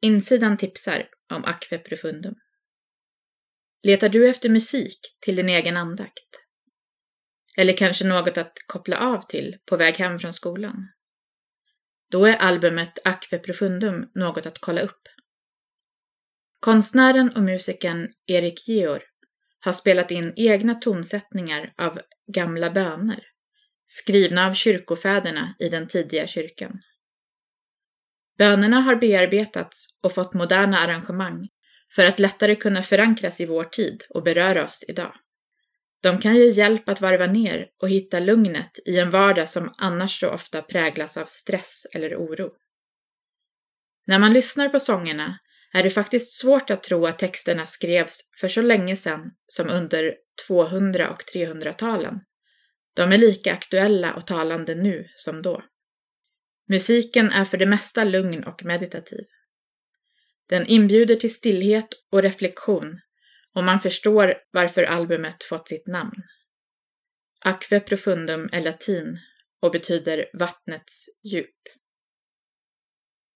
Insidan tipsar om Aqua Profundum. Letar du efter musik till din egen andakt? Eller kanske något att koppla av till på väg hem från skolan? Då är albumet Aqua Profundum något att kolla upp. Konstnären och musikern Erik Georg har spelat in egna tonsättningar av gamla böner, skrivna av kyrkofäderna i den tidiga kyrkan. Bönerna har bearbetats och fått moderna arrangemang för att lättare kunna förankras i vår tid och beröra oss idag. De kan ge hjälp att varva ner och hitta lugnet i en vardag som annars så ofta präglas av stress eller oro. När man lyssnar på sångerna är det faktiskt svårt att tro att texterna skrevs för så länge sedan som under 200 och 300-talen. De är lika aktuella och talande nu som då. Musiken är för det mesta lugn och meditativ. Den inbjuder till stillhet och reflektion och man förstår varför albumet fått sitt namn. Aqua profundum är latin och betyder vattnets djup.